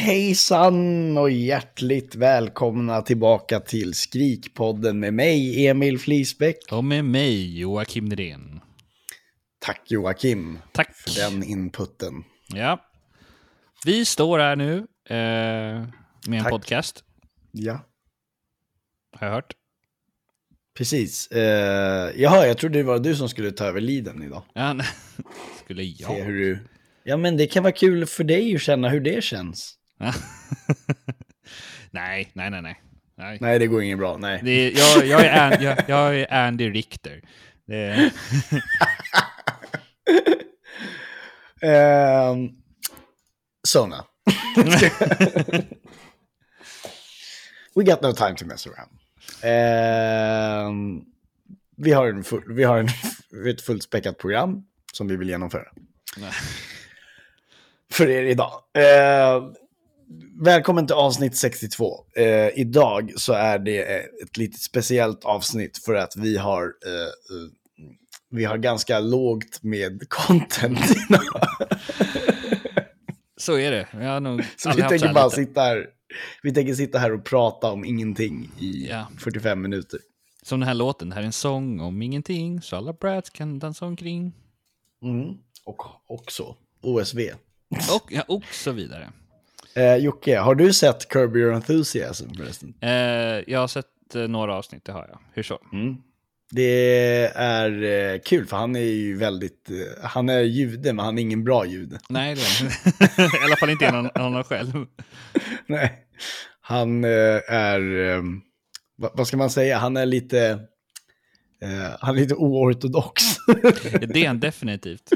Hejsan och hjärtligt välkomna tillbaka till Skrikpodden med mig, Emil Flisbäck. Och med mig, Joakim Nyrén. Tack Joakim Tack. för den inputen. Ja. Vi står här nu eh, med en Tack. podcast, Ja, har jag hört. precis. Uh, jaha, jag trodde det var du som skulle ta över liden idag. Ja, nej. Skulle Se jag? hur du... Ja, men det kan vara kul för dig att känna hur det känns. nej, nej, nej, nej. nej. Nej, det går inget bra. Nej. Är, jag, jag, är An, jag, jag är Andy Richter. Är, Ehm, Sona. We got no time to mess around. Ehm, vi har, en full, vi har en, ett fullspäckat program som vi vill genomföra. Nej. För er idag. Ehm, välkommen till avsnitt 62. Ehm, idag så är det ett lite speciellt avsnitt för att vi har, eh, eh, vi har ganska lågt med content så är det. Jag har nog Så vi så tänker här bara lite. sitta här. Vi tänker sitta här och prata om ingenting i Ja. 45 minuter. Som den här låten, det här är en sång om ingenting, så alla brats kan dansa omkring. Mm. Och också OSV. Och, ja, och så vidare. Eh, Jocke, har du sett Curb Your Enthusiasm förresten? Eh, jag har sett eh, några avsnitt, det har jag. Hur så? Mm. Det är eh, kul för han är ju väldigt, eh, han är jude men han är ingen bra jude. Nej, det är I alla fall inte innan honom själv. Nej. Han eh, är, eh, vad, vad ska man säga, han är lite, eh, han är lite oortodox. Det är han definitivt.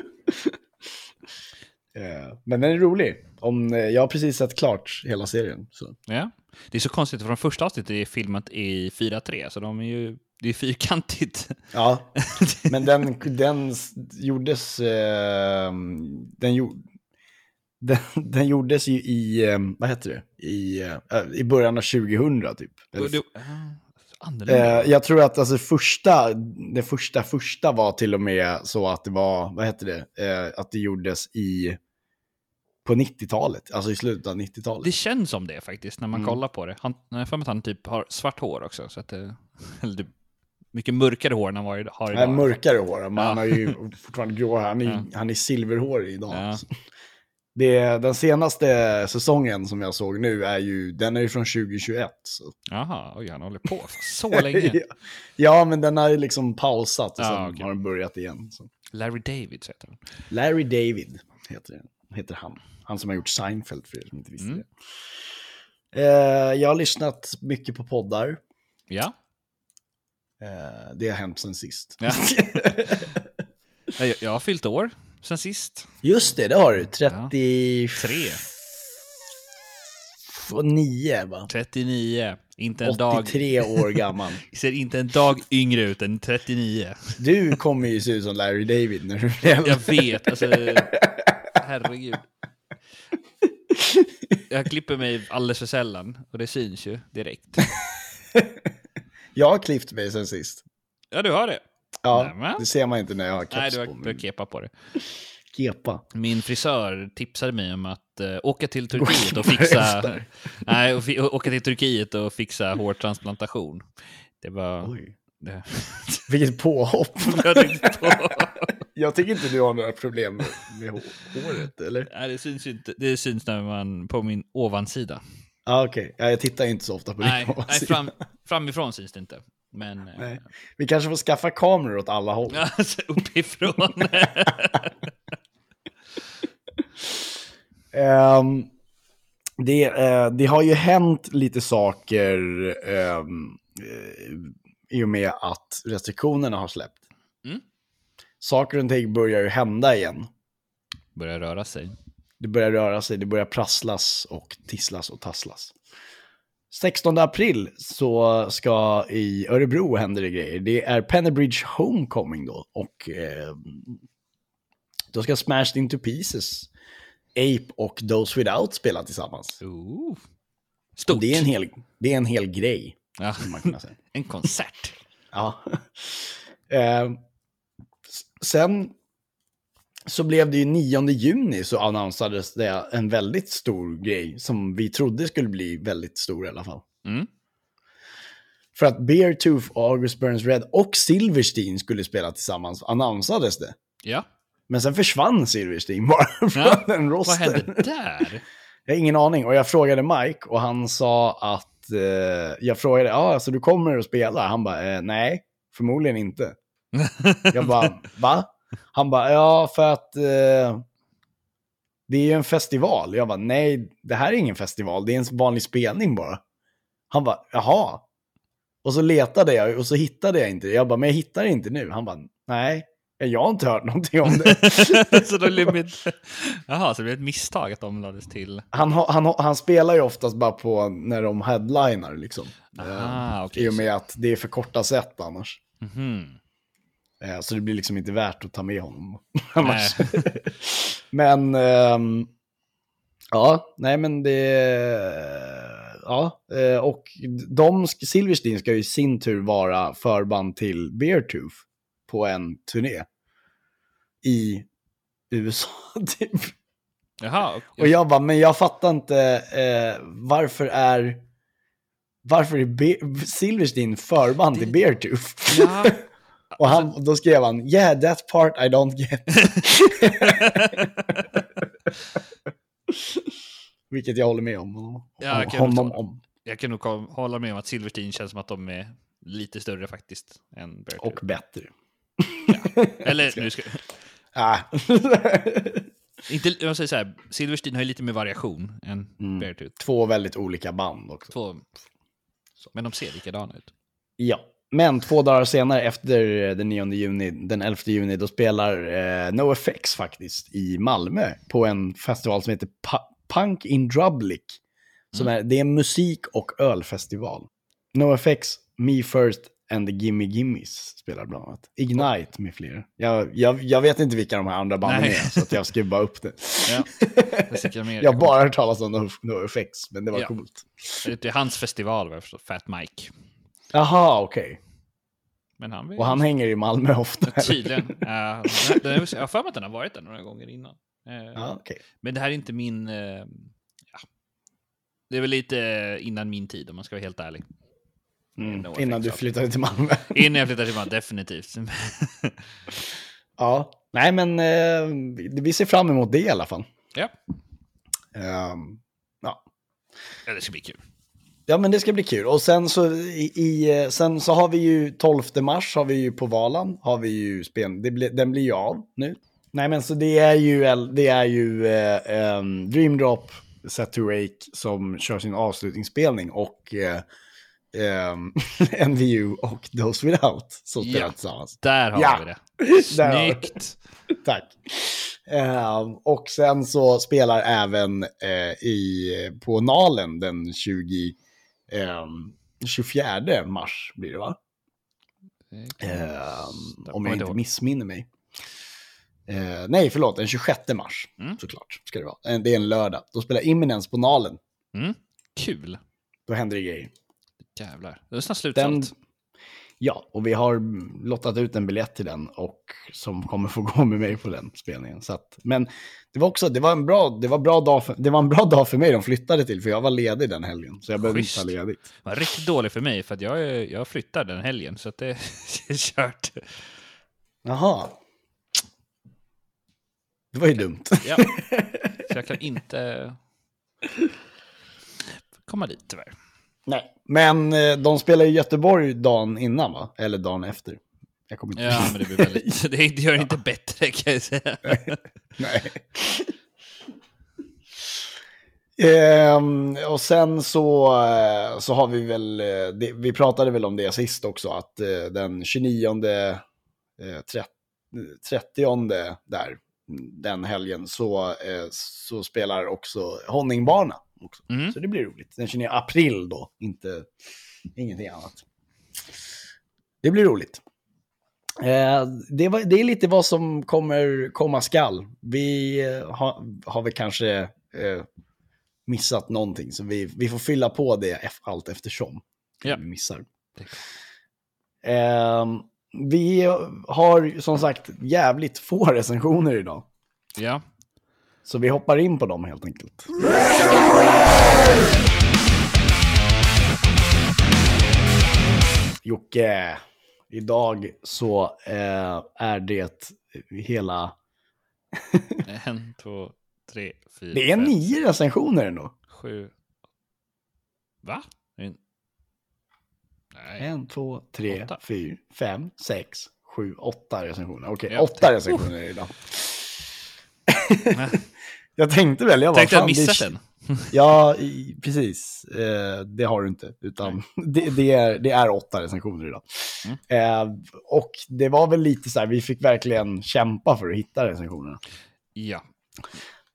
Eh, Men den är rolig. Om, eh, jag har precis sett klart hela serien. Så. Ja. Det är så konstigt, för de första avsnittet är filmat i 4.3, så de är ju, det är fyrkantigt. Ja, men den, den gjordes... Eh, den, gjord, den, den gjordes ju i, eh, vad heter det? I, eh, i början av 2000 typ. Eller, Annorlunda. eh, jag tror att alltså första, det första, första var till och med så att det var, vad heter det? Eh, att det gjordes i, på 90-talet, alltså i slutet av 90-talet. Det känns som det faktiskt, när man Mm. kollar på det. Han, jag har för mig att han typ har svart hår också, så att det, eller typ mycket mörkare hår än han har Han idag. är mörkare hår, men Ja. han har ju fortfarande grå hår. Han är, Ja. han är silverhårig idag. Ja. Det, den senaste säsongen som jag såg nu är ju, den är ju från 2021. Så. Jaha, oj, han håller på så länge. ja, men den har ju liksom pausat och Ja, sen okej. har den börjat igen. Så. Larry David heter han. Larry David heter, heter han. Han som har gjort Seinfeld för er som inte visste Mm. det. Eh, jag har lyssnat mycket på poddar. Ja. Eh, det har hänt sen sist. Ja. Jag, jag har fyllt år sen sist. Just det, det har du. 33 Tre. och 9 va? 39. Inte en dag. 83 år gammal. Ser inte en dag yngre ut än 39. Du kommer ju se ut som Larry David när du blir äldre. Jag vet, alltså. Herregud. Jag klipper mig alldeles för sällan och det syns ju direkt. Jag har klippt mig sen sist. Ja, du har det. Ja, Nämen. det ser man inte när jag har Nej, keps du har, på du har kepa på det. Kepa. Min frisör tipsade mig om att eh, åka till Turkiet och fixa... Nej, och och åka till Turkiet och fixa hårtransplantation. Det var... Oj. Det, Vilket påhopp. jag tycker inte du har några problem med, med hå- håret, eller? Nej, det syns inte. Det syns när man på min ovansida. Ja, okej. Ja, jag tittar inte så ofta på Nej, din nej sida. fram, framifrån syns det inte. Men eh, Nej. Vi kanske får skaffa kameror åt alla håll. alltså, uppifrån. Ehm, det, eh, det har ju hänt lite saker ehm, eh, i och med att restriktionerna har släppt. Mm. Saker och ting börjar ju hända igen. Börjar röra sig. Det börjar röra sig, det börjar prasslas och tisslas och tasslas. 16 april så ska i Örebro händer det grejer. Det är Pennybridge Homecoming då. Och eh, då ska Smashed Into Pieces, Ape och Those Without spela tillsammans. Ooh. Stort. Det är en hel, det är en hel grej, ja. En konsert. Ja. eh, sen så blev det ju 9 juni så annonsades det en väldigt stor grej som vi trodde skulle bli väldigt stor i alla fall. Mm. För att Beartooth, August Burns Red och Silverstein skulle spela tillsammans annonsades det. Ja. Men sen försvann Silverstein bara från Ja, den Vad rosten. hände där? Jag har ingen aning. Och jag frågade Mike och han sa att... Eh, jag frågade, ja, alltså du kommer att spela? Han bara, eh, nej, förmodligen inte. Jag bara, va? Han bara, ja, för att eh, det är ju en festival. Jag bara, nej, det här är ingen festival, det är en vanlig spelning bara. Han bara, jaha. Och så letade jag och så hittade jag inte det. Jag bara, men jag hittar det inte nu. Han bara, nej, jag har inte hört någonting om det. så då blev. Jaha, så det blev ett misstag att de lades till. Han, han, han spelar ju oftast bara på när de headlinar liksom. Aha, Eh, okej. I och med att det är för korta set annars. Mhm. Eh, så det blir liksom inte värt att ta med honom. annars. Men, ehm, ja, nej men det... Ja, eh, och de, Silverstein ska ju i sin tur vara förband till Beartooth på en turné. I USA, typ. Jaha, Och jag bara, men jag fattar inte eh, varför är varför är Be- Silverstein förband till Beartooth? Ja. Och han, då skrev han, yeah that part I don't get. Vilket jag håller med om. Ja, jag kan honom förstå. om. Jag kan nog hålla med om att Silverstein känns som att de är lite större faktiskt än Beartooth. Och bättre. Eller nu ska... Ah. Inte, jag säger så här, Silverstein har ju lite mer variation än Mm. Beartooth. Två väldigt olika band också. Två... Men de ser likadana ut. Ja, men två dagar senare efter den 9 juni, den 11 juni, då spelar eh, NoFX faktiskt i Malmö på en festival som heter Pa- Punk in Drublic. Som är, det är en musik- och ölfestival. NoFX, Me First and the Gimme Gimmes spelar bland annat. Ignite med flera. Jag, jag, jag vet inte vilka de här andra banden Nej. är, så att jag skrev bara upp det. Ja. Amerika. Jag har bara hört talas om No- NoFX, men det var Ja. coolt. Det är hans festival, Fat Mike. Jaha, okej. Men han vill... Och han hänger i Malmö ofta. Tydligen. Uh, jag har för mig att den har varit där några gånger innan. Eh, Ja, okej. Men det här är inte min... eh, ja. Det är väl lite innan min tid om man ska vara helt ärlig. Mm. Innan du flyttade till Malmö. Innan jag flyttade till Malmö, definitivt. ja, nej men eh, vi ser fram emot det i alla fall. ja. Ehm, ja. ja, det ska bli kul. Ja, men det ska bli kul. Och sen så, i, i, sen så har vi ju 12 mars har vi ju på Valan, har vi ju spel, det blir, den blir ju av nu. Nej men så det är ju, det är ju eh, um, Dream Drop, Set to Rake som kör sin avslutningsspelning och eh, ehm, NVU och Those Without som spelar Ja. tillsammans. Där har Ja. vi det. Snyggt. Tack. Ehm, och sen så spelar även eh, i, på Nalen den 20, ehm, 24 mars blir det va? Ehm, om jag inte missminner mig. Eh, nej, förlåt, den 26 mars Mm. såklart ska det vara. Eh, Det är en lördag. Då spelar Imminence på Nalen. Mm. Kul. Då händer det grejer. Jävlar. Det är snart Den, slutsålt. Ja, och vi har lottat ut en biljett till den och som kommer få gå med mig på den spelningen. Så att, men det var också, det var en bra, det var bra dag för, det var en bra dag för mig de flyttade till, för jag var ledig den helgen. Så jag behövde inte ta ledigt. Det var riktigt dåligt för mig för jag, jag flyttar den helgen så att det är kört. Jaha. Det var ju dumt. Ja. Så jag kan inte komma dit tyvärr. Nej. Men eh, de spelar i Göteborg dagen innan va? Eller dagen efter. Jag kommer inte Ja, men det blir väldigt... Det gör det inte bättre kan jag säga. Nej. Ehm, och sen så, eh, så har vi väl, eh, det, vi pratade väl om det sist också, att den 29, eh, 30, 30 där, den helgen så, så spelar också Honningbana. Också. Mm. Så det blir roligt. Den 29 april då, inte ingenting annat. Det blir roligt. Eh, det, var, det är lite vad som kommer komma skall. Vi eh, har, har väl kanske eh, missat någonting, så vi, vi får fylla på det allt eftersom. Ja. Vi missar. Det- Eh, vi har som sagt jävligt få recensioner idag. Ja. Så vi hoppar in på dem helt enkelt. Jocke, idag så eh, är det hela... En, två, tre, fyra, Det är fem, nio recensioner ändå. sju. Va? En... Nej. En, två, tre, Åtta. fyra, fem, sex, sju, åtta recensioner. Okej, Ja, åtta recensioner idag. Jag tänkte väl, jag bara, Tänkte jag fan, det- missat den. Ja, i, precis. Eh, det har du inte. Utan det, det, är, det är åtta recensioner idag. Mm. Eh, och det var väl lite så här, vi fick verkligen kämpa för att hitta recensionerna. Ja.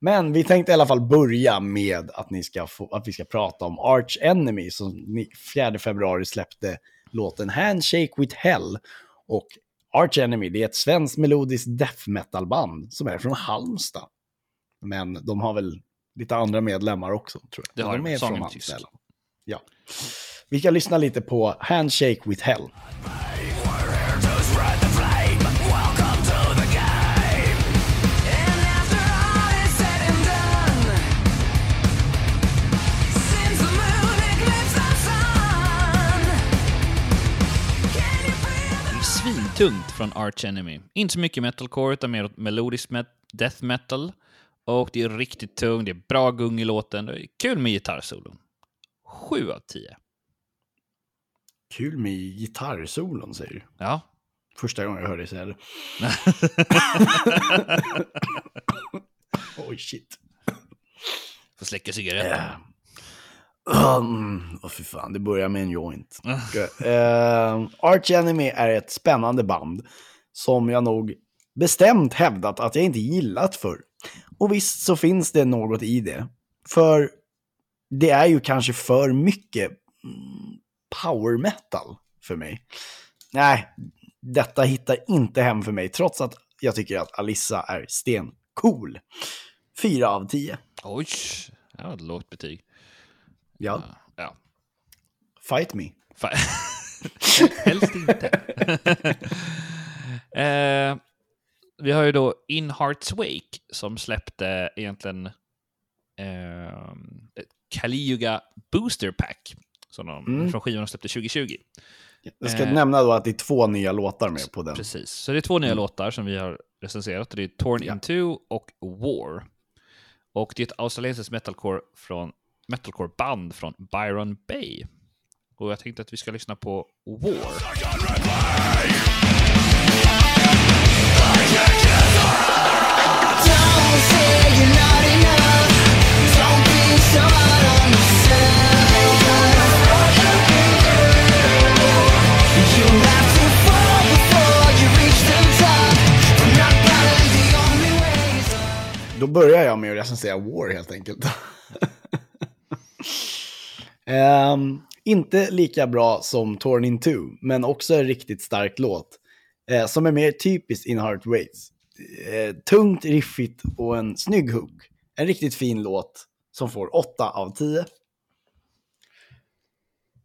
Men vi tänkte i alla fall börja med att, ni ska få, att vi ska prata om Arch Enemy som ni, 4 februari släppte låten Handshake with Hell. Och Arch Enemy, det är ett svenskt melodiskt death metal-band som är från Halmstad. Men de har väl lite andra medlemmar också, tror jag. Det har de är Sången från är tysk. Ja. Vi ska lyssna lite på Handshake with Hell. Svintungt från Arch Enemy. Inte så mycket metalcore, utan mer melodisk met- death metal. Och det är riktigt tungt, det är bra gung i låten, det är kul med gitarrsolon. Sju av tio. Kul med gitarrsolon, säger du. Ja. Första gången jag hörde dig säga det. Oj, shit. Får släcka cigaretten. Uh, um, oh, fy fan, det börjar med en joint. uh, Arch Enemy är ett spännande band som jag nog bestämt hävdat att jag inte gillat för. Och visst så finns det något i det. För det är ju kanske för mycket mm, power metal för mig. Nej, detta hittar inte hem för mig trots att jag tycker att Alissa är stencool. Fyra av tio. Oj, det var ett lågt betyg. Ja, Ja. fight me. Fa- Helst inte. eh, vi har ju då In Heart's Wake som släppte egentligen eh, ett Kaliuga Booster Pack som de, Mm. från skivan de släppte 2020. Jag ska Eh, nämna då att det är två nya låtar med på den. Precis, så det är två nya Mm. låtar som vi har recenserat. Det är Torn Ja. Into och War. Och det är ett australiensiskt metalcore från metalcore band från Byron Bay. Och jag tänkte att vi ska lyssna på War. Då börjar jag med att recensera War helt enkelt. um, inte lika bra som Torn in Two, men också en riktigt stark låt eh, som är mer typiskt In Heart Waits. Eh, tungt, riffigt och en snygg hook. En riktigt fin låt som får 8 av 10.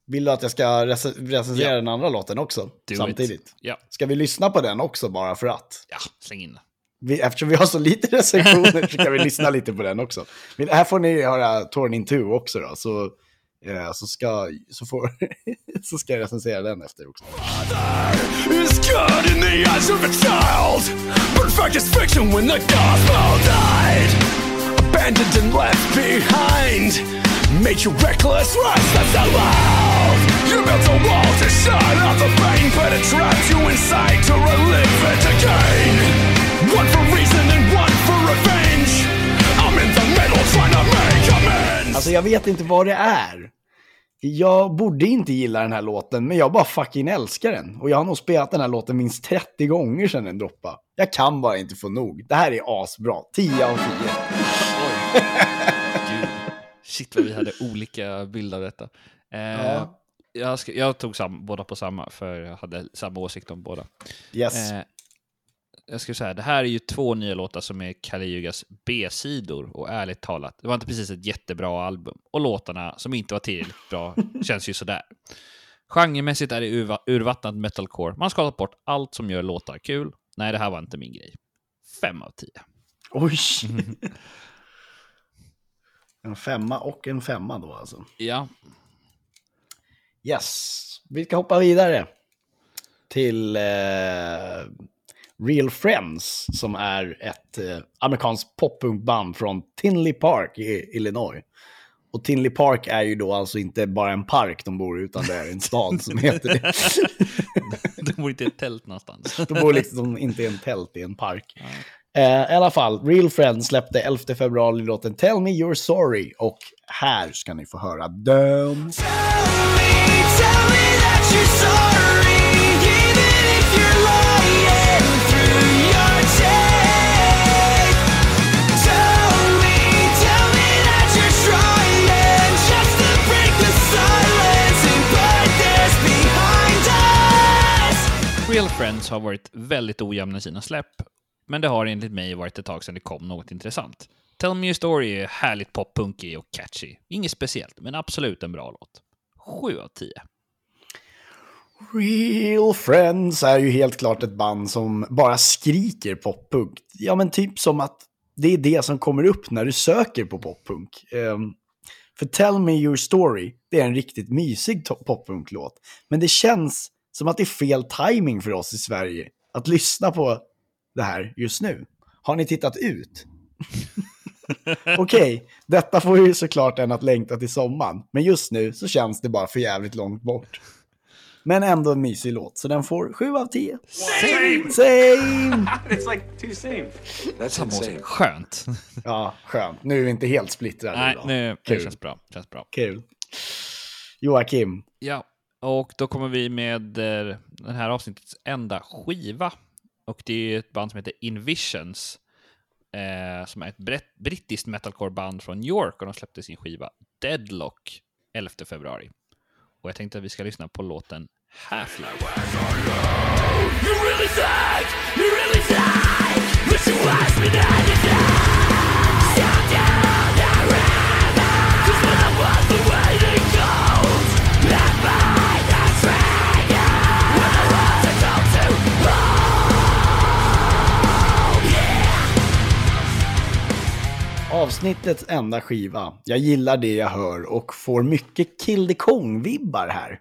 Vill du att jag ska rec- recensera Ja. den andra låten också? Do samtidigt? Ja, Ska vi lyssna på den också bara för att? ja, släng in. Vi, eftersom vi har så lite recensioner så kan vi lyssna lite på den också. Men här får ni höra Torn in Two också då, så, eh, så, ska, så, får, så ska jag recensera den efter också. is good in the eyes of a child. Perfect as fiction when the gospel died. Abandoned and left behind. Made you reckless, restless, and loud. You built a wall to shut out the pain, but it trapped you inside to relive it again. One for reason and one for revenge. I'm in the middle trying to make amends. Alltså jag vet inte vad det är. Jag borde inte gilla den här låten, men jag bara fucking älskar den. Och jag har nog spelat den här låten minst 30 gånger sedan den droppade. Jag kan bara inte få nog. Det här är asbra. 10 av 10. Gud. Shit vad vi hade olika bilder av detta. Eh, Ja. jag, jag tog sam, båda på samma, för jag hade samma åsikt om båda. Yes. Eh, jag skulle säga, det här är ju två nya låtar som är Kaliugas B-sidor och ärligt talat, det var inte precis ett jättebra album. Och låtarna som inte var tillräckligt bra känns ju sådär. Genremässigt är det urva- urvattnat metalcore. Man har skalat bort allt som gör låtar kul. Nej, det här var inte min grej. Fem av tio. Oj. en femma och en femma då alltså. Ja, Yes. Vi ska hoppa vidare till eh, Real Friends som är ett eh, amerikanskt poppunkband från Tinley Park i Illinois. Och Tinley Park är ju då alltså inte bara en park de bor i, utan det är en stad som heter det. de bor inte i ett tält någonstans. De bor liksom inte i en tält, i en park. Eh, I alla fall, Real Friends släppte 11 februari låten Tell Me You're Sorry. Och här ska ni få höra dem. Real Friends har varit väldigt ojämna i sina släpp, men det har enligt mig varit ett tag sedan det kom något intressant. Tell Me Your Story är härligt poppunkig och catchy. Inget speciellt, men absolut en bra låt. 7 av 10. Real Friends är ju helt klart ett band som bara skriker poppunk. Ja, men typ som att det är det som kommer upp när du söker på poppunk. Um, för Tell Me Your Story, det är en riktigt mysig poppunklåt. Men det känns som att det är fel timing för oss i Sverige att lyssna på det här just nu. Har ni tittat ut? Okej, detta får ju såklart en att längta till sommaren. Men just nu så känns det bara för jävligt långt bort. Men ändå en mysig låt, så den får 7 av 10. Same! Same! It's like two same. That's Samma insane. Skönt. Ja, skönt. Nu är vi inte helt splittrade Nej, idag. nu, det Kul. känns bra. Känns bra. Kul. Joakim. Ja, och då kommer vi med eh, den här avsnittets enda skiva. Och det är ett band som heter Invisions. Eh, som är ett brett, brittiskt metalcore-band från New York och de släppte sin skiva Deadlock 11 februari. Och jag tänkte att vi ska lyssna på låten Half-Life. Avsnittets enda skiva. Jag gillar det jag hör och får mycket Kill the Kong-vibbar här.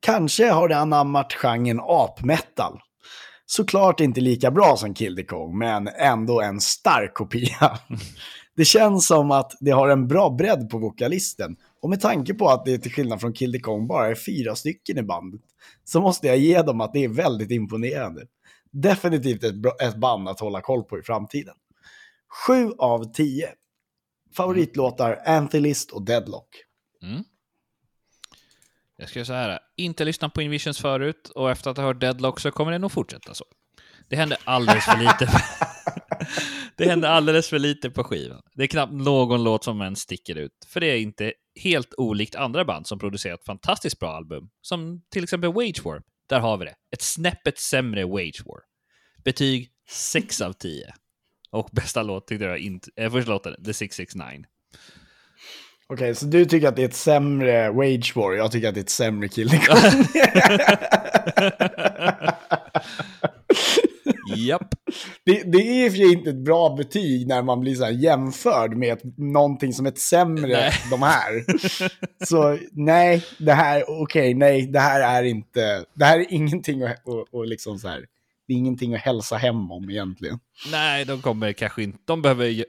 Kanske har det anammat genren apmetal. Såklart inte lika bra som Kill the Kong, men ändå en stark kopia. Det känns som att det har en bra bredd på vokalisten. Och med tanke på att det till skillnad från Kill the Kong bara är fyra stycken i bandet, så måste jag ge dem att det är väldigt imponerande. Definitivt ett, bra, ett band att hålla koll på i framtiden. 7 av 10. Favoritlåtar Anthelist och Deadlock. Mm. Jag ska säga så här, inte lyssnat på Invisions förut och efter att ha hört Deadlock så kommer det nog fortsätta så. Det hände alldeles för lite. det hände alldeles för lite på skivan. Det är knappt någon låt som ens sticker ut, för det är inte helt olikt andra band som producerat fantastiskt bra album, som till exempel Wage War. Där har vi det. Ett snäppet sämre Wage War. Betyg 6 av 10. Och bästa låt tyckte jag inte, äh, första låten, The 669. Okej, så du tycker att det är ett sämre Wage War, jag tycker att det är ett sämre Kill the Kong. Japp. det, det är sig inte ett bra betyg när man blir så jämförd med ett, någonting som är ett sämre, Nej. de här. Så nej, det här, okej, nej, det här är inte, det här är ingenting att, och, och liksom så här, det är ingenting att hälsa hem om egentligen. Nej, de kommer kanske inte... De behöver ju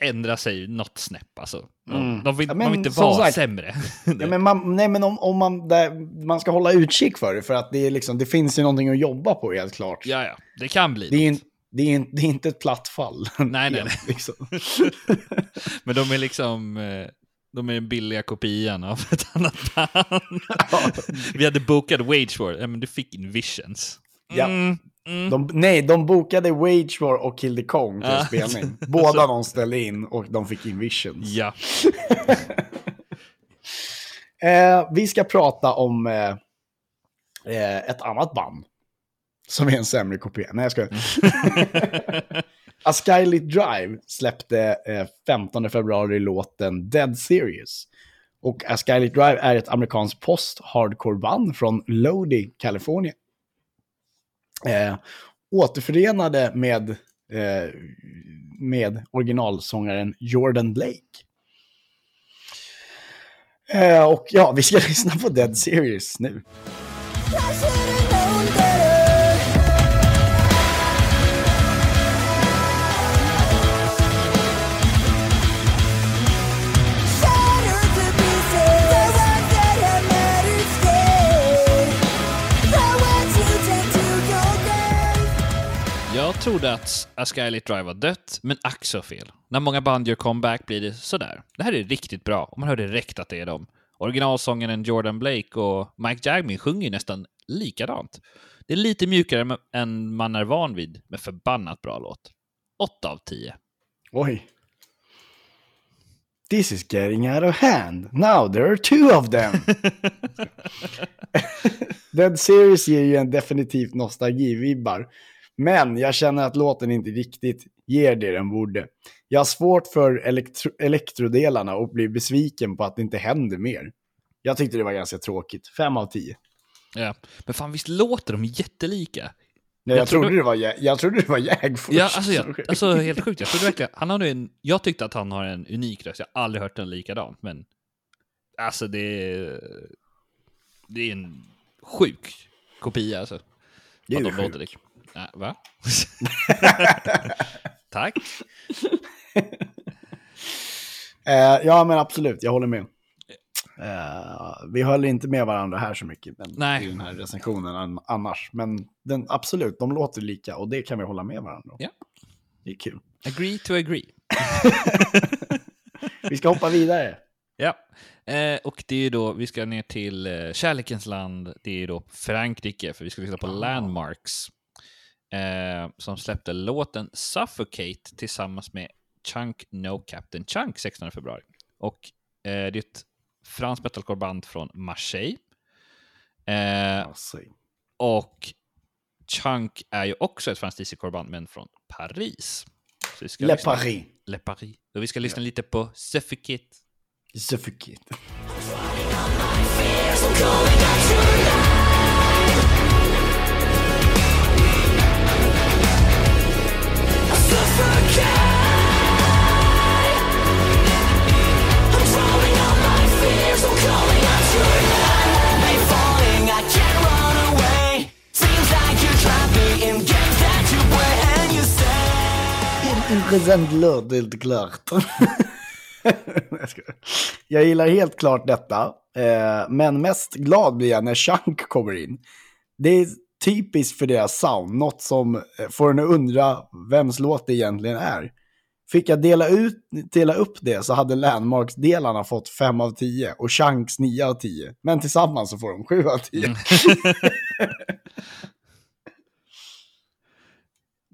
ändra sig något snäpp alltså. De, de vill, Ja, man men vill inte vara sagt- sämre. Ja, men man, nej, men om, om man, där, man ska hålla utkik för det, för att det, är liksom, det finns ju någonting att jobba på helt klart. ja, ja, det kan bli Det är, något. det, är, det är inte ett platt fall. Nej, nej, nej. Liksom. Men de är liksom... eh, De är den billiga kopian av ett annat band. Vi hade bokat Wage War, men du fick in Visions. Ja. Mm. De, nej, de bokade Wage War och Kill the Kong till Ja. spelning. Båda de ställde in och de fick in Visions. Ja. Eh, vi ska prata om eh, eh, ett annat band. Som är en sämre kopia. Nej, jag skojar. A Skylit Drive släppte eh, 15 februari låten Dead Serious. Och A Skylit Drive är ett amerikanskt post-hardcore-band från Lodi, Kalifornien. Eh, återförenade med, eh, med originalsångaren Jordan Blake. Eh, och ja, vi ska lyssna på Dead Series nu. Trodde att A Drive var dött, men ack så fel. När många band gör comeback blir det sådär. Det här är riktigt bra, och man hör direkt att det är dem. Originalsångaren Jordan Blake och Mike Jagmin sjunger nästan likadant. Det är lite mjukare än man är van vid, men förbannat bra låt. 8 av 10. Oj. This is getting out of hand. Now there are two of them. Dead Series ger ju en definitivt nostalgivibbar. Men jag känner att låten inte riktigt ger det den borde. Jag har svårt för elektro elektrodelarna och blir besviken på att det inte händer mer. Jag tyckte det var ganska tråkigt. Fem av tio. Ja. Men fan, visst låter de jättelika? Ja, jag, Jag trodde- trodde det var, jag trodde det var Jag först. Ja, alltså, jag, alltså helt sjukt. Jag trodde verkligen, han har en, jag tyckte att han har en unik röst. Jag har aldrig hört den likadant, men alltså det är, det är en sjuk kopia alltså. Det är ju de sjukt. låter lik. Nej, va? Tack. Eh, ja, men absolut, jag håller med. Eh, vi höll inte med varandra här så mycket men, Nej. i den här recensionen an- annars. Men den, absolut, de låter lika och det kan vi hålla med varandra om. Ja. Det är kul. Agree to agree. Vi ska hoppa vidare. Ja, eh, och det är då, vi ska ner till eh, kärlekens land, det är då Frankrike, för vi ska lyssna på Landmarks. Eh, som släppte låten Suffocate tillsammans med Chunk No Captain Chunk 16 februari. Och eh, det är ett franskt metalcore-band från Marseille. Eh, Alltså, och Chunk är ju också ett franskt DC-core-band, men från Paris. Så vi ska Le lyssna- Paris. Le Paris. Och vi ska lyssna lite på Suffocate. Suffocate. Låt, det är inte klart. Jag gillar helt klart detta, eh, men mest glad blir jag när Chunk kommer in. Det är typiskt för deras sound, något som eh, får en att undra vems låt det egentligen är. Fick jag dela, ut, dela upp det så hade Landmarks-delarna fått 5 av 10 och Chunks 9 av 10. Men tillsammans så får de 7 av 10.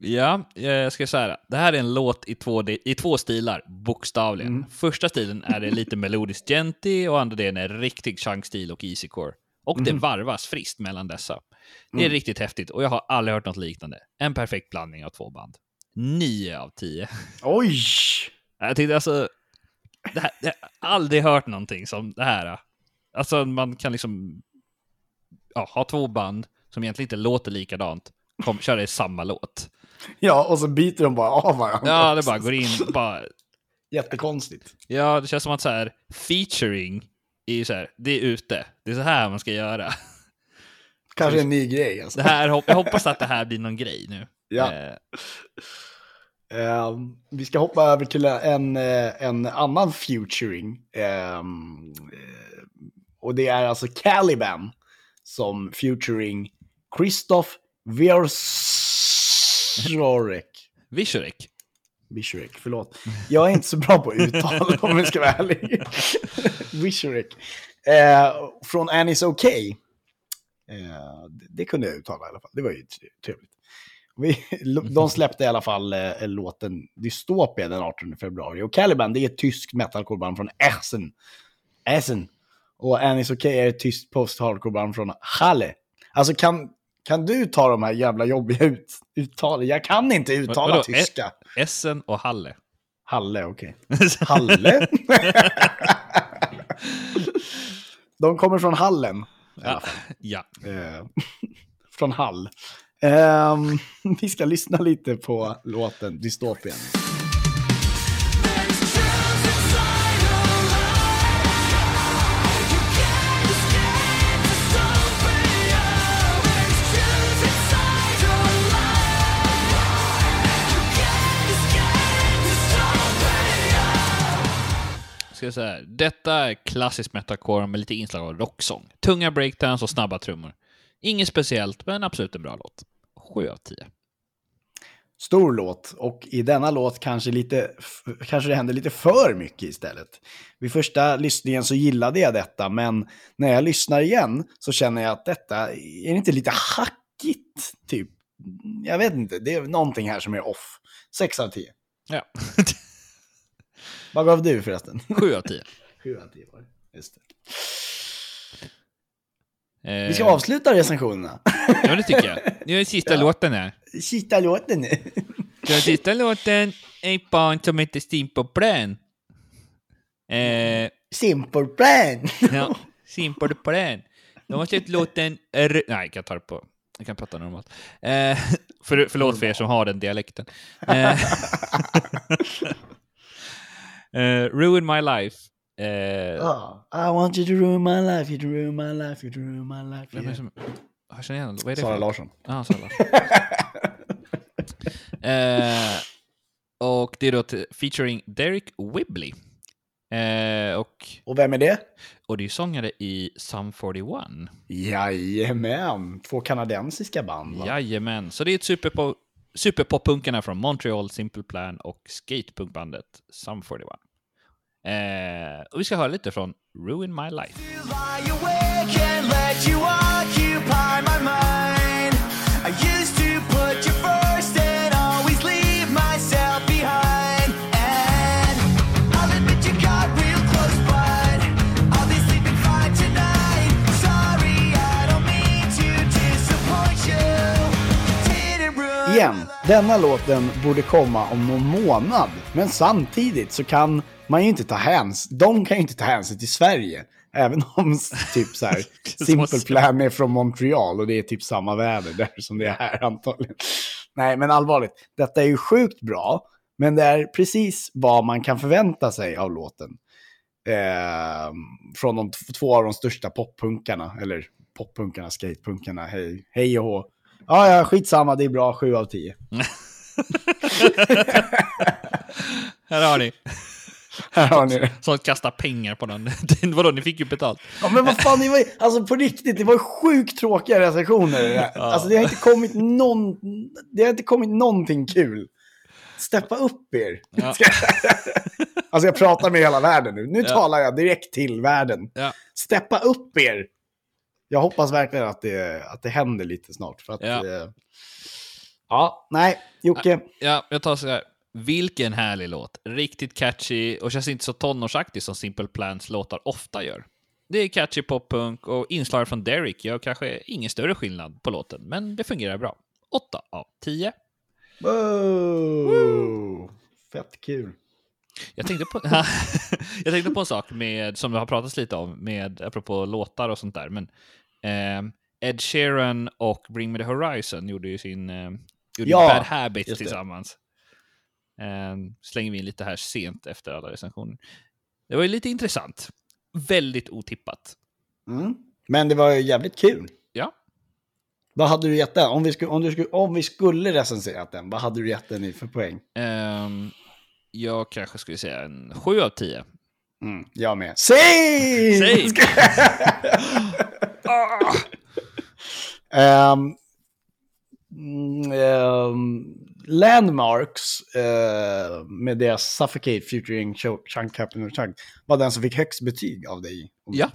Ja, eh, jag ska säga det. Det här är en låt i två, i två stilar, bokstavligen. Mm. Första stilen är det lite melodiskt genty och andra delen är riktig chunk-stil och easycore. Och det varvas friskt mellan dessa. Det är Mm. riktigt häftigt och jag har aldrig hört något liknande. En perfekt blandning av två band. 9 av 10. Oj! Jag tyckte alltså... Det här, jag har aldrig hört någonting som det här. Alltså man kan liksom ja, ha två band som egentligen inte låter likadant, kom, köra i samma låt. Ja, och så byter de bara av varandra. Ja, det bara går in, bara... Jättekonstigt. Ja, det känns som att så här, featuring är så här, det är ute. Det är så här man ska göra. Kanske en ny grej alltså. Det här, jag hoppas att det här blir någon grej nu. Ja. Eh, Ehm, vi ska hoppa över till en, eh, en annan featuring. Eh, och det är alltså Caliban som featuring Christoph Wiersorek. Visurik. Wishurek, förlåt. Jag är inte så bra på uttal om vi ska vara ärlig. Wishurek. Eh, från Annie's Okay. Eh, det, kunde jag uttala i alla fall. Det var ju trevligt. Vi, de släppte i alla fall eh, låten Dystopia den 18 februari. Och Caliban, det är ett tyskt metalcoreband från Essen. Essen. Och Annie's Okay är ett tyskt post-hardcoreband från Halle. Alltså kan, kan du ta de här jävla jobbiga ut, uttalen? Jag kan inte uttala Vadå? tyska. Essen och Halle. Halle, okej. Halle? de kommer från Hallen. Ja. ja. Eh, från Hall. Ehm, vi ska lyssna lite på låten Dystopien. Ska jag säga, detta är klassisk metalcore med lite inslag av rocksång. Tunga breakdowns och snabba trummor. Inget speciellt, men absolut en bra låt. 7 av 10. Stor låt och i denna låt kanske, lite, kanske det händer lite för mycket istället. Vid första lyssningen så gillade jag detta, men när jag lyssnar igen så känner jag att detta, är det inte lite hackigt? Typ. Jag vet inte, det är någonting här som är off. 6 av 10. Ja. Vad gav du förresten? 7 av 10. 7 av 10 var det. Just det. Eh, Vi ska avsluta recensionerna. Ja, det tycker jag. Nu är den sista låten här. Sista låten nu. Den sista låten är ett barn som heter Simple Plan. Eh, Simple plan. ja, Simple Plan. De har sett låten... R- Nej, jag kan ta det på... Jag kan prata normalt. Eh, för, förlåt för er som har den dialekten. Eh, eh, Ruin My Life. Eh, Ah, I want you to ruin my life, you to ruin my life, you to ruin my life. vem är det som... Jag känner igen. Vad är det Sara för- Larsson. Ja, Sara Larsson. eh, och det är då till, featuring Derek Whibley. Eh, och, Och vem är det? och det är sångare i Sum 41. Jajamän, två kanadensiska band. Va? Jajamän, så det är ett superpop, superpoppunkarna från Montreal, Simple Plan och skatepunkbandet Sum 41. Eh, och vi ska höra lite från Ruin My Life. Denna låten borde komma om någon månad. Men samtidigt så kan man ju inte ta hänsyn, de kan ju inte ta hänsyn till Sverige. Även om typ så här, Simple Plan är från Montreal och det är typ samma väder där som det är här antagligen. Nej, men allvarligt, detta är ju sjukt bra, men det är precis vad man kan förvänta sig av låten. Eh, från de två av de största poppunkarna, eller poppunkarna, skatepunkarna, hej, hej och hå. Ja, ja, skitsamma, det är bra, sju av tio. Här har ni. Här har ni det. Som kastar pengar på den. Vadå, ni fick ju betalt. Ja, men vad fan, det var alltså på riktigt, det var ju sjukt tråkiga recensioner. Det där. Alltså det har inte kommit någon, det har inte kommit någonting kul. Steppa upp er. Ja. Alltså jag pratar med hela världen nu. Nu Ja. talar jag direkt till världen. Ja. Steppa upp er. Jag hoppas verkligen att det, att det händer lite snart. För att, Ja. eh, ja, nej, Jocke. Ja, jag tar så här. Vilken härlig låt. Riktigt catchy och känns inte så tonårsaktig som Simple Plans låtar ofta gör. Det är catchy poppunk och inslag från Derek gör kanske ingen större skillnad på låten, men det fungerar bra. 8 av 10. Wow. Fett kul. Jag tänkte på, jag tänkte på en sak med, som vi har pratat lite om, med, apropå låtar och sånt där. Men, ehm, Ed Sheeran och Bring Me The Horizon gjorde ju sin eh, gjorde Ja, Bad Habits tillsammans. Ehm, slänger vi in lite här sent efter alla recensioner. Det var ju lite intressant. Väldigt otippat. Mm. Men det var ju jävligt kul. Ja, Vad hade du gett den? Om vi, skulle, om, du skulle, om vi skulle recensera den, vad hade du gett den i för poäng? ehm, jag kanske skulle säga en 7 av 10. Mm, jag med. Säg! Säg! Mm, ehm, Landmarks eh, med deras Suffocate featuring Ch- Chunk Captain Chunk var den som fick högst betyg av dig Ja.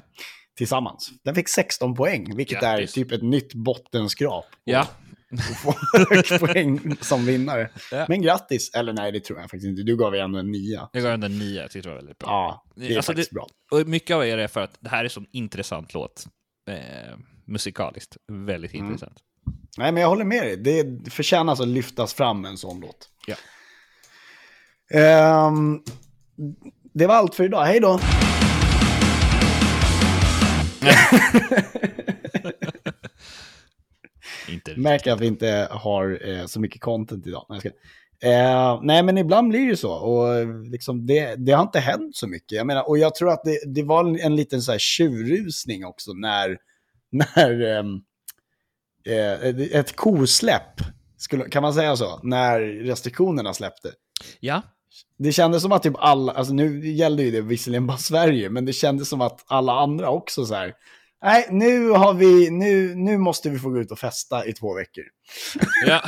tillsammans. Den fick 16 poäng, vilket Grattis. är typ ett nytt bottenskrap. Ja. Att få högst poäng som vinnare. Ja. Men grattis, eller nej det tror jag faktiskt inte. Du gav ju ändå en nia. Jag gav den en nia, jag tyckte det var väldigt bra. Ja, det är Alltså, faktiskt det- bra. Och mycket av det är för att det här är en sån intressant låt. Eh, musikaliskt. Väldigt Mm. intressant. Nej, men jag håller med dig. Det förtjänas att lyftas fram en sån låt. Ja. Ehm, det var allt för idag. Hej då! Inte Märker att vi inte har eh, så mycket content idag. Nej. Eh, nej, men ibland blir det ju så. Och eh, liksom det, det har inte hänt så mycket. Jag menar, och jag tror att det, det var en, en liten så här tjurrusning också när, när ehm, eh, ett kosläpp, skulle, kan man säga så, när restriktionerna släppte. Ja, Det kändes som att typ alla, alltså nu gällde ju det visserligen bara Sverige, men det kändes som att alla andra också så här, nej, nu har vi, nu, nu måste vi få gå ut och festa i två veckor. ja.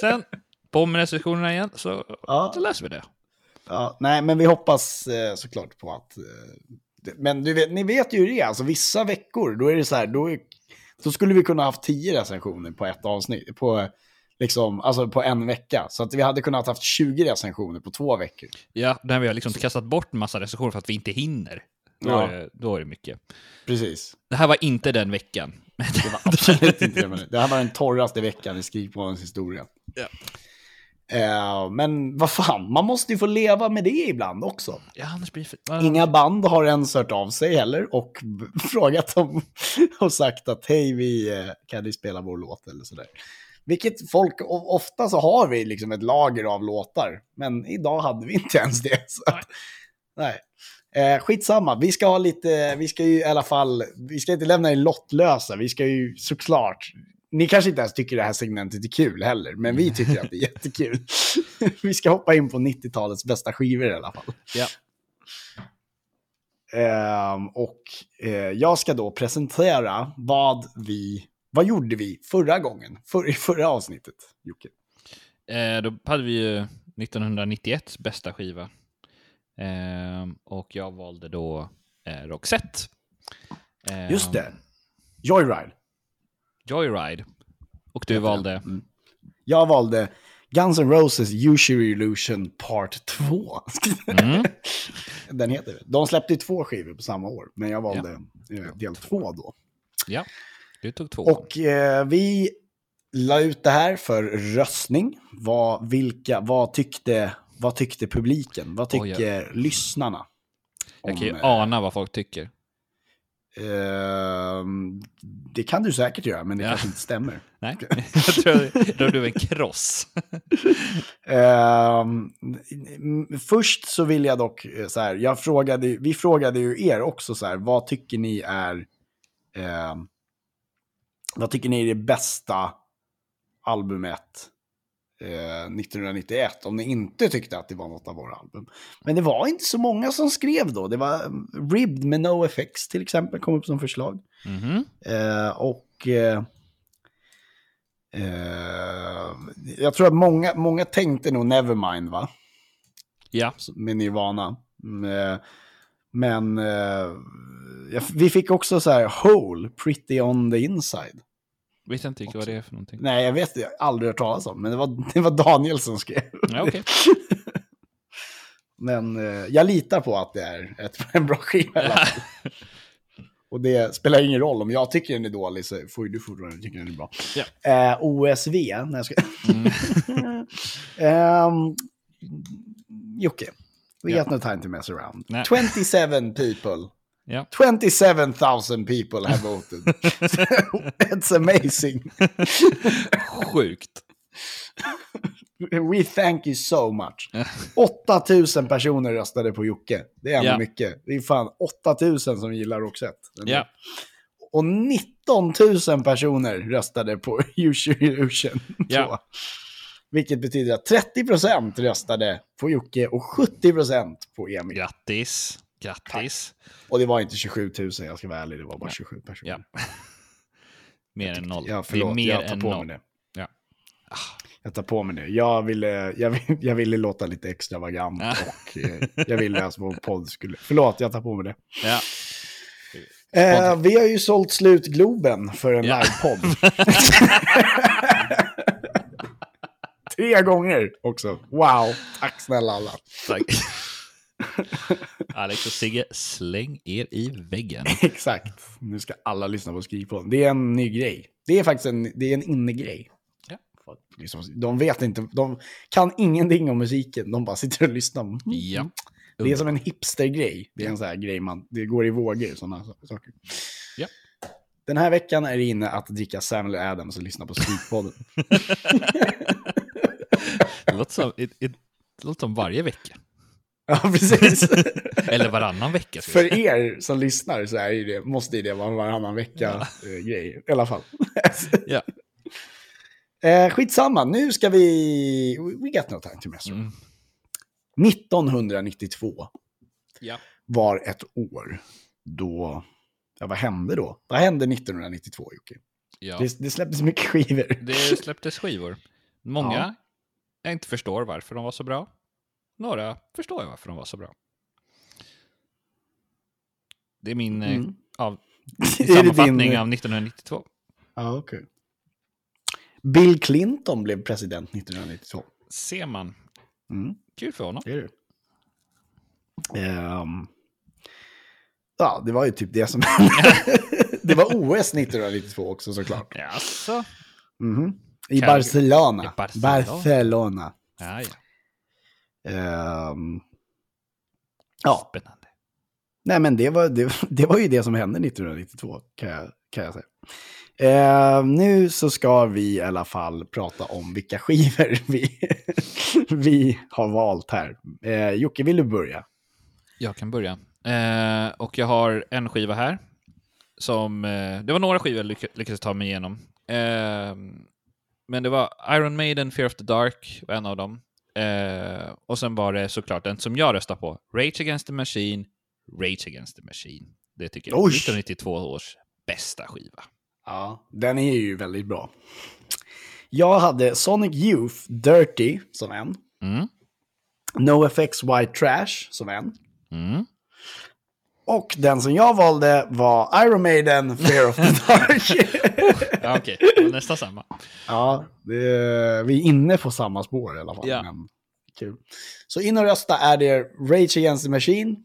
Sen, på med restriktionerna igen, så, Ja. så läser vi det. Ja, nej, men vi hoppas eh, såklart på att, eh, det, men vet, ni vet ju det alltså vissa veckor, då är det så här, då, är, då skulle vi kunna haft tio recensioner på ett avsnitt, på, liksom, alltså på en vecka. Så att vi hade kunnat haft 20 recensioner på två veckor. Ja, där vi har liksom kastat bort en massa recensioner för att vi inte hinner. Då, Ja. är, då är det mycket. Precis. Det här var inte den veckan. Det var absolut inte det. Men det här var den torraste veckan i Skrikmålens historia. Ja. Eh, men vad fan, man måste ju få leva med det ibland också. Ja, för... Inga band har ens hört av sig heller och frågat om och sagt att hej, vi eh, kan ni spela vår låt eller sådär. Vilket folk, ofta så har vi liksom ett lager av låtar, men idag hade vi inte ens det. Så att, nej. Eh, skitsamma, vi ska ha lite, vi ska ju i alla fall, vi ska inte lämna er lottlösa, vi ska ju såklart, ni kanske inte ens tycker det här segmentet är kul heller, men vi tycker att det är jättekul. vi ska hoppa in på 90-talets bästa skivor i alla fall. Ja. Ehm, och eh, jag ska då presentera vad vi, vad gjorde vi förra gången, för, i förra avsnittet, Jocke? Eh, då hade vi ju 1991 bästa skiva. Eh, och jag valde då eh, Roxette. Just det, Joyride. Joyride. Och du valde... Jag valde Guns N' Roses Usury Illusion Part 2. Mm. Den heter det. De släppte två skivor på samma år, men jag valde eh, del 2 då. Ja, du tog två. Och eh, vi la ut det här för röstning. Vad, vilka, vad, tyckte, vad tyckte publiken? Vad tycker lyssnarna? jag kan ju om, eh, ana vad folk tycker. Ehm, det kan du säkert göra, men det Ja. kanske inte stämmer. Nej, jag tror, jag tror du är en kross. M- först så vill jag dock eh, så här, jag frågade, vi frågade ju er också så här, vad tycker ni är, ehm, vad tycker ni är det bästa albumet 1991? Om ni inte tyckte att det var något av våra album. Men det var inte så många som skrev då. Det var mm, Ribbed med NoFX till exempel, kom upp som förslag. Mhm. Eh, och eh, eh, jag tror att många, många tänkte nog Nevermind va? Ja, Med Nirvana. Mm, eh, Men eh, vi fick också så här Hole, Pretty on the inside. Vet inte riktigt vad det är för någonting. Nej, jag vet det, jag har aldrig hört talas om, men det var, det var Daniel som skrev. Ja, okej. Men eh, jag litar på att det är ett, en bra skiva. Och det spelar ingen roll, om jag tycker den är dålig så får ju du fortfarande tycka den är bra. Ja. Eh, OSV, när jag ska... Mm. um, Jocke, we Ja. got no time to mess around. Nej. 27 people. Ja. 27,000 people have voted. It's amazing. Sjukt. We thank you so much. 8000 personer röstade på Jocke. Det är ändå Ja. mycket. Det är fan 8000 som gillar Roxette. Ja. Och 19 000 personer röstade på 2. Ja. Vilket betyder att 30% röstade på Jocke och 70% på Emil. Grattis. Grattis. Och det var inte 27 000, jag ska vara ärlig, det var bara 27 personer. Ja. Mer än noll. Ja, det är förlåt, mer jag tar på noll. mig det. Ja. Jag tar på mig det. Jag ville, jag, vill- jag ville låta lite extravagant Ja. och eh, jag ville att vår podd skulle... Förlåt, jag tar på mig det. Ja. Eh, vi har ju sålt slut Globen för en Ja. livepodd. Tre gånger också. Wow, tack snälla alla. Tack. Alex och Sigge, släng er i väggen. Exakt. Nu ska alla lyssna på Skrikpodden. Det är en ny grej. Det är faktiskt en, det är en innegrej. Ja. De vet inte, de kan ingenting om musiken. De bara sitter och lyssnar. Mm. Ja. Det är som en hipstergrej. Det är en sån här grej man, det går i vågor, sådana saker. Ja. Den här veckan är det inne att dricka Samuel Adams och lyssna på Skrikpodden. Det låter som, det, det låter som varje vecka. ja, precis. Eller varannan vecka. För er som lyssnar så är ju det, måste ju det vara en varannan vecka-grej. I alla fall. Ja. Eh, skitsamma, nu ska vi... We got no time to mess. Mm. 1992 Ja. var ett år då... Ja, vad hände då? Vad hände 1992, Jocke? Ja. Det, det släpptes mycket skivor. Det släpptes skivor. Många Ja. jag inte förstår varför de var så bra. Några förstår jag varför de var så bra. Det är min eh, Mm. av, sammanfattning din- av 1992. Ja, okej. Bill Clinton blev president 1992. Ser man. Mm. Kul för honom. Det är det. Ehm, ja, det var ju typ det som hände. det var OS 1992 också såklart. Jaså? Mhm. I Calgary. Barcelona. I Barcelona. Barcelona. Ja, ja. Ehm, ja, Spännande. nej men det var, det, det var ju det som hände 1992 kan jag, kan jag säga. Ehm, nu så ska vi i alla fall prata om vilka skivor vi, vi har valt här. Uh, Jocke, vill du börja? Jag kan börja. Eh, och jag har en skiva här. Som, eh, det var några skivor jag lyck- lyckades ta mig igenom. Eh, men det var Iron Maiden, Fear of the Dark, var en av dem. Eh, och sen var det såklart den som jag röstar på. Rage Against the Machine, Rage Against the Machine. Det tycker jag är Oj. 1992 års bästa skiva. Ja, den är ju väldigt bra. Jag hade Sonic Youth Dirty som en. Mm. NoFX White Trash som en. Mm. Och den som jag valde var Iron Maiden Fear of the Dark. Ja, Okej, var nästan samma. ja, det, vi är inne på samma spår i alla fall. Ja. Men, kul. Så in och rösta, är det Rage Against the Machine?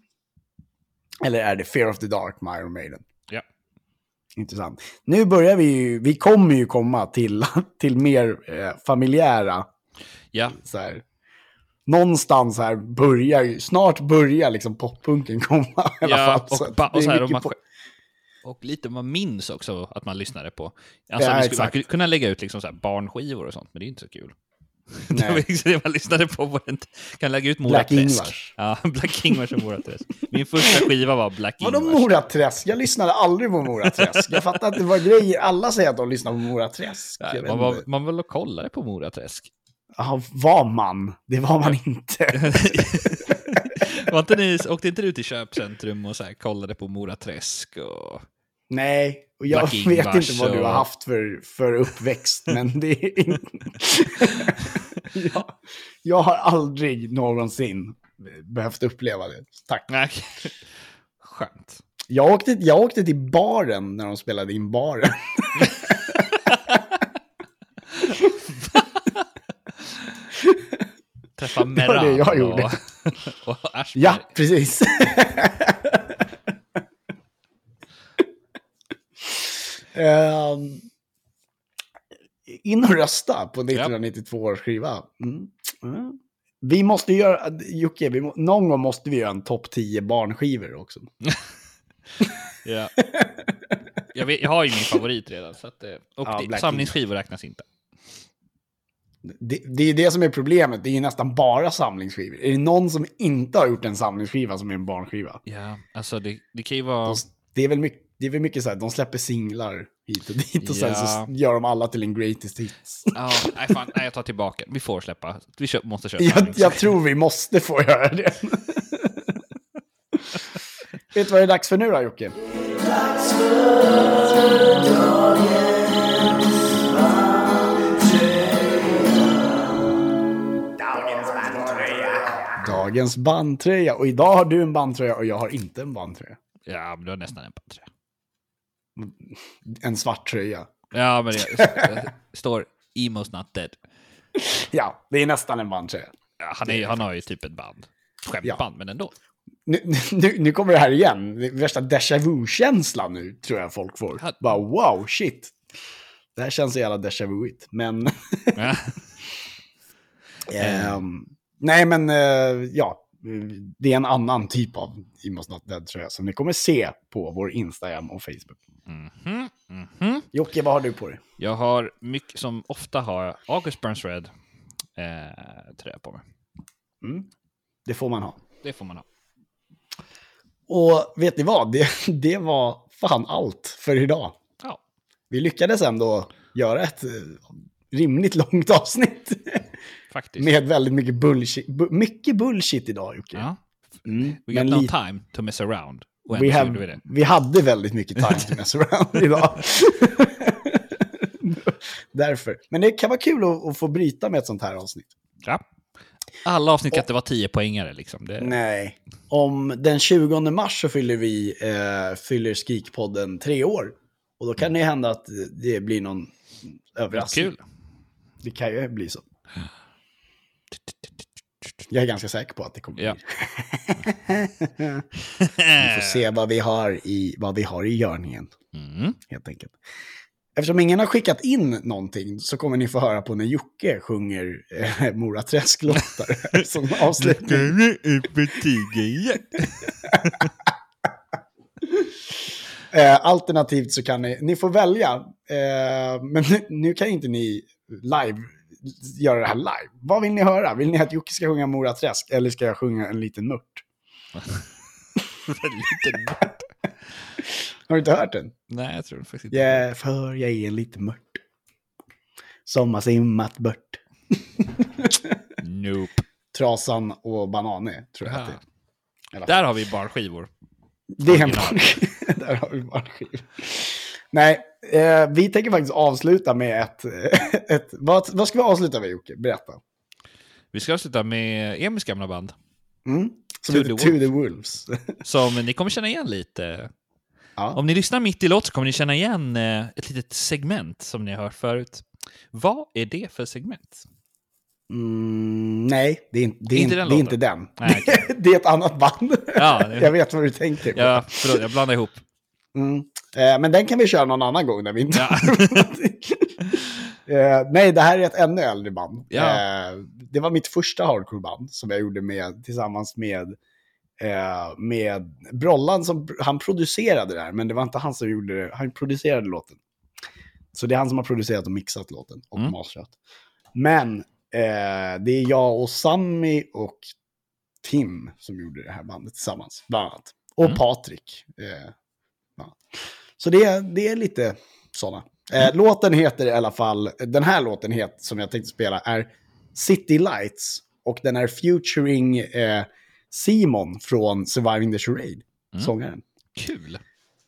Eller är det Fear of the Dark med Iron Maiden? Ja. Intressant. Nu börjar vi ju, vi kommer ju komma till, till mer eh, familjära, Ja, så här, någonstans här börjar snart börjar liksom poppunken komma i alla ja fall. Så och, är och, så här, och, man, och lite man minns också att man lyssnade på. Alltså, Ja, vi skulle, man kunna lägga ut liksom så barnskivor och sånt, men det är inte så kul. Det var liksom det man lyssnade på. på den, kan lägga ut Mora Black Träsk. Ingvars. Ja, Black Ingvars och Mora Träsk. Min första skiva var Black Vadå Ingvars. Moraträsk? Jag lyssnade aldrig på Moraträsk. Jag fattar att det var grejer. Alla säger att de lyssnar på Moraträsk. Nej, man, var, man var och kollade på Mora Träsk. Jaha, var man? Det var man inte. Var inte ni, åkte inte du till köpcentrum och så här, kollade på Mora Träsk? Och... Nej, och jag Black vet Ingvars inte vad du har haft för, för uppväxt, men det är inte... jag, jag har aldrig någonsin behövt uppleva det. Tack. Nej. Skönt. Jag åkte, jag åkte till baren när de spelade in baren. Träffa Meran det jag gjorde. och, och Aschberg. Ja, precis. Ehm, in och rösta på 1992 års skiva. Mm. Mm. Vi måste göra, Jocke, vi må, någon gång måste vi göra en topp 10 barnskivor också. Ja. Jag, vet, jag har ju min favorit redan. Så att, eh, och Ja, det, samlingsskivor räknas inte. Det, det är det som är problemet, det är ju nästan bara samlingsskivor. Är det någon som inte har gjort en samlingsskiva som är en barnskiva? Ja, alltså det, det kan ju vara... De, det, är väl mycket, det är väl mycket så här, de släpper singlar hit och dit och sen så gör de alla till en greatest hits. Ja, nej, fan, nej, jag tar tillbaka. Vi får släppa. Vi kö- måste köpa. Jag, jag tror vi måste få göra det. Vet du vad det är dags för nu då, Jocke? Dagens bandtröja. Och idag har du en bandtröja och jag har inte en bandtröja. Ja, men du har nästan en bandtröja. En svart tröja. Ja, men det står Emo's not dead. Ja, det är nästan en bandtröja. Ja, han, är, han har ju typ ett band. Skämtband, men ändå. Nu, nu, nu kommer det här igen. Det värsta déjà vu-känslan nu, tror jag folk får. Ja. Bara wow, shit. Det här känns så jävla déjà vu-igt. Men, Ja. ehm, nej men, eh, ja. Det är en annan typ av Imos Not Dead, tror jag, som ni kommer se på vår Instagram och Facebook. Mhm, mhm. Jocke, vad har du på dig? Jag har mycket, som ofta har August Burns Red eh, tröja på mig. Mm. Det får man ha. Det får man ha. Och vet ni vad? Det, det var fan allt för idag. Ja. Vi lyckades ändå göra ett eh, rimligt långt avsnitt. Faktiskt. Med väldigt mycket bullshit, bu mycket bullshit idag Jocke. Ja. Mm. We got no time to mess around. Och we, have, vi det. vi hade väldigt mycket time to mess around idag. Därför. Men det kan vara kul att, att få bryta med ett sånt här avsnitt. Ja. Alla avsnitt kan inte vara 10 poängare liksom. Det, Nej. Om den 20 mars så fyller vi, eh, fyller Skrikpodden tre år. Och då kan det hända att det blir någon överraskning. Kul. Det kan ju bli så. Jag är ganska säker på att det kommer Ja. Vi får se vad vi har i, vad vi har i görningen, Mm. helt enkelt. Eftersom ingen har skickat in någonting så kommer ni få höra på när Jocke sjunger eh, Mora Träsk-låtar som avslutning. Eh, alternativt så kan ni, ni får välja, eh, men nu, nu kan inte ni live göra det här live. Vad vill ni höra? Vill ni att Jocke ska sjunga Mora Träsk eller ska jag sjunga en liten mört? Lite... Har du inte hört den? Nej, jag tror faktiskt inte. Ja, för jag är en liten mört. Som har simmat bort. Nope. Trasan och Banane, tror jag Ja. att det är. Där har vi barnskivor. Det är en barnskiva. Där har vi barnskiva. Nej, eh, vi tänker faktiskt avsluta med ett... ett vad, vad ska vi avsluta med Jocke? Berätta. Vi ska avsluta med Emils gamla band. Mm? Som To the To the Wolves. Som ni kommer känna igen lite. ja. Om ni lyssnar mitt i låt så kommer ni känna igen eh, ett litet segment som ni har hört förut. Vad är det för segment? Mm, nej, det är, inte- det är, Inte den det är inte den. Nej, okej. det är ett annat band. Ja, det- jag vet vad du tänker på. Ja, förlåt, jag blandar ihop. Mm. Eh, men den kan vi köra någon annan gång när vi inte Ja. eh, Nej, det här är ett ännu äldre band. Ja. Eh, det var mitt första hardcore-band som jag gjorde med, tillsammans med, eh, med Brollan. Som, han producerade det här, men det var inte han som gjorde det. Han producerade låten. Så det är han som har producerat och mixat låten och Mm. masterat. Men det är jag och Sammy och Tim som gjorde det här bandet tillsammans, bland annat. Och Mm. Patrik. Ja. Så det, det är lite sådana. Eh, låten heter i alla fall, den här låten heter, som jag tänkte spela är City Lights. Och den är featuring eh, Simon från Surviving the Charade, Mm. sångaren. Kul.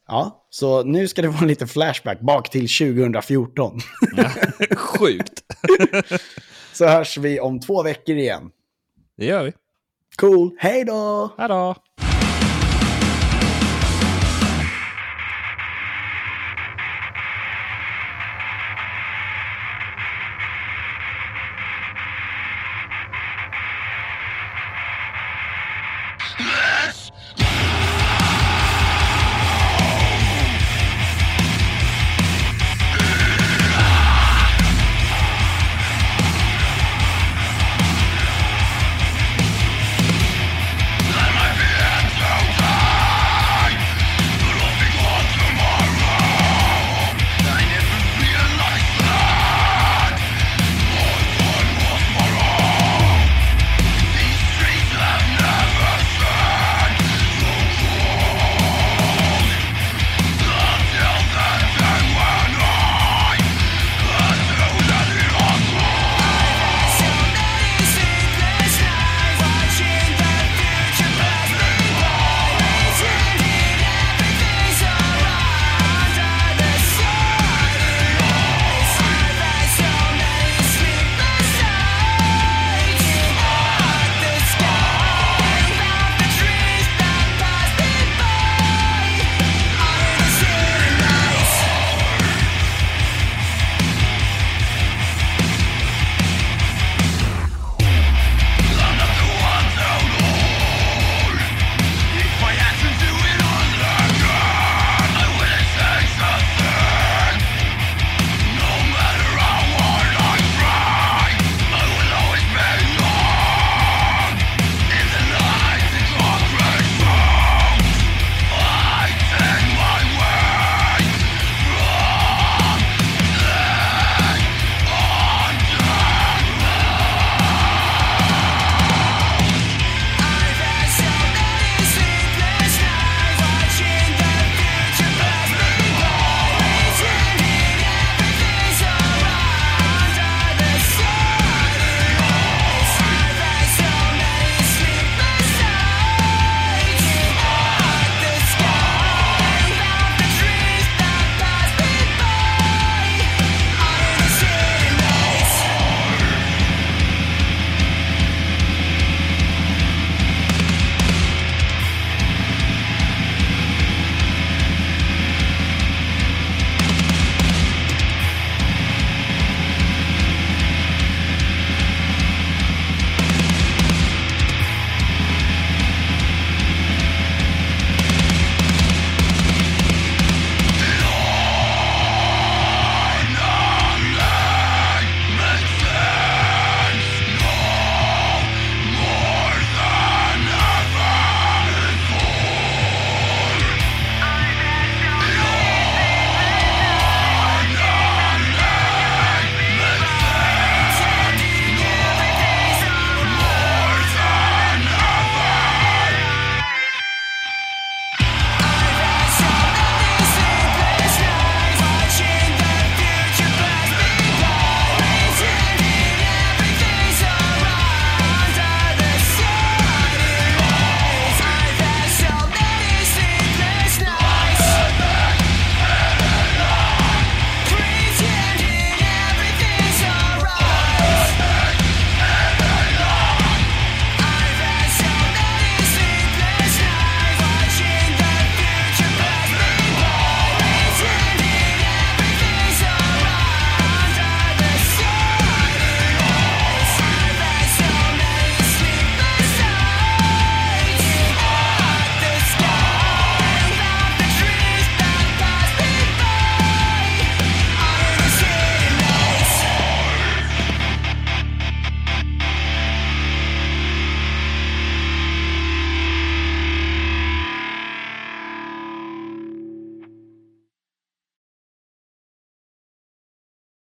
Ja, så nu ska det vara lite flashback bak till 2014. Sjukt. så hörs vi om två veckor igen. Det gör vi. Cool, hej då! Hej då!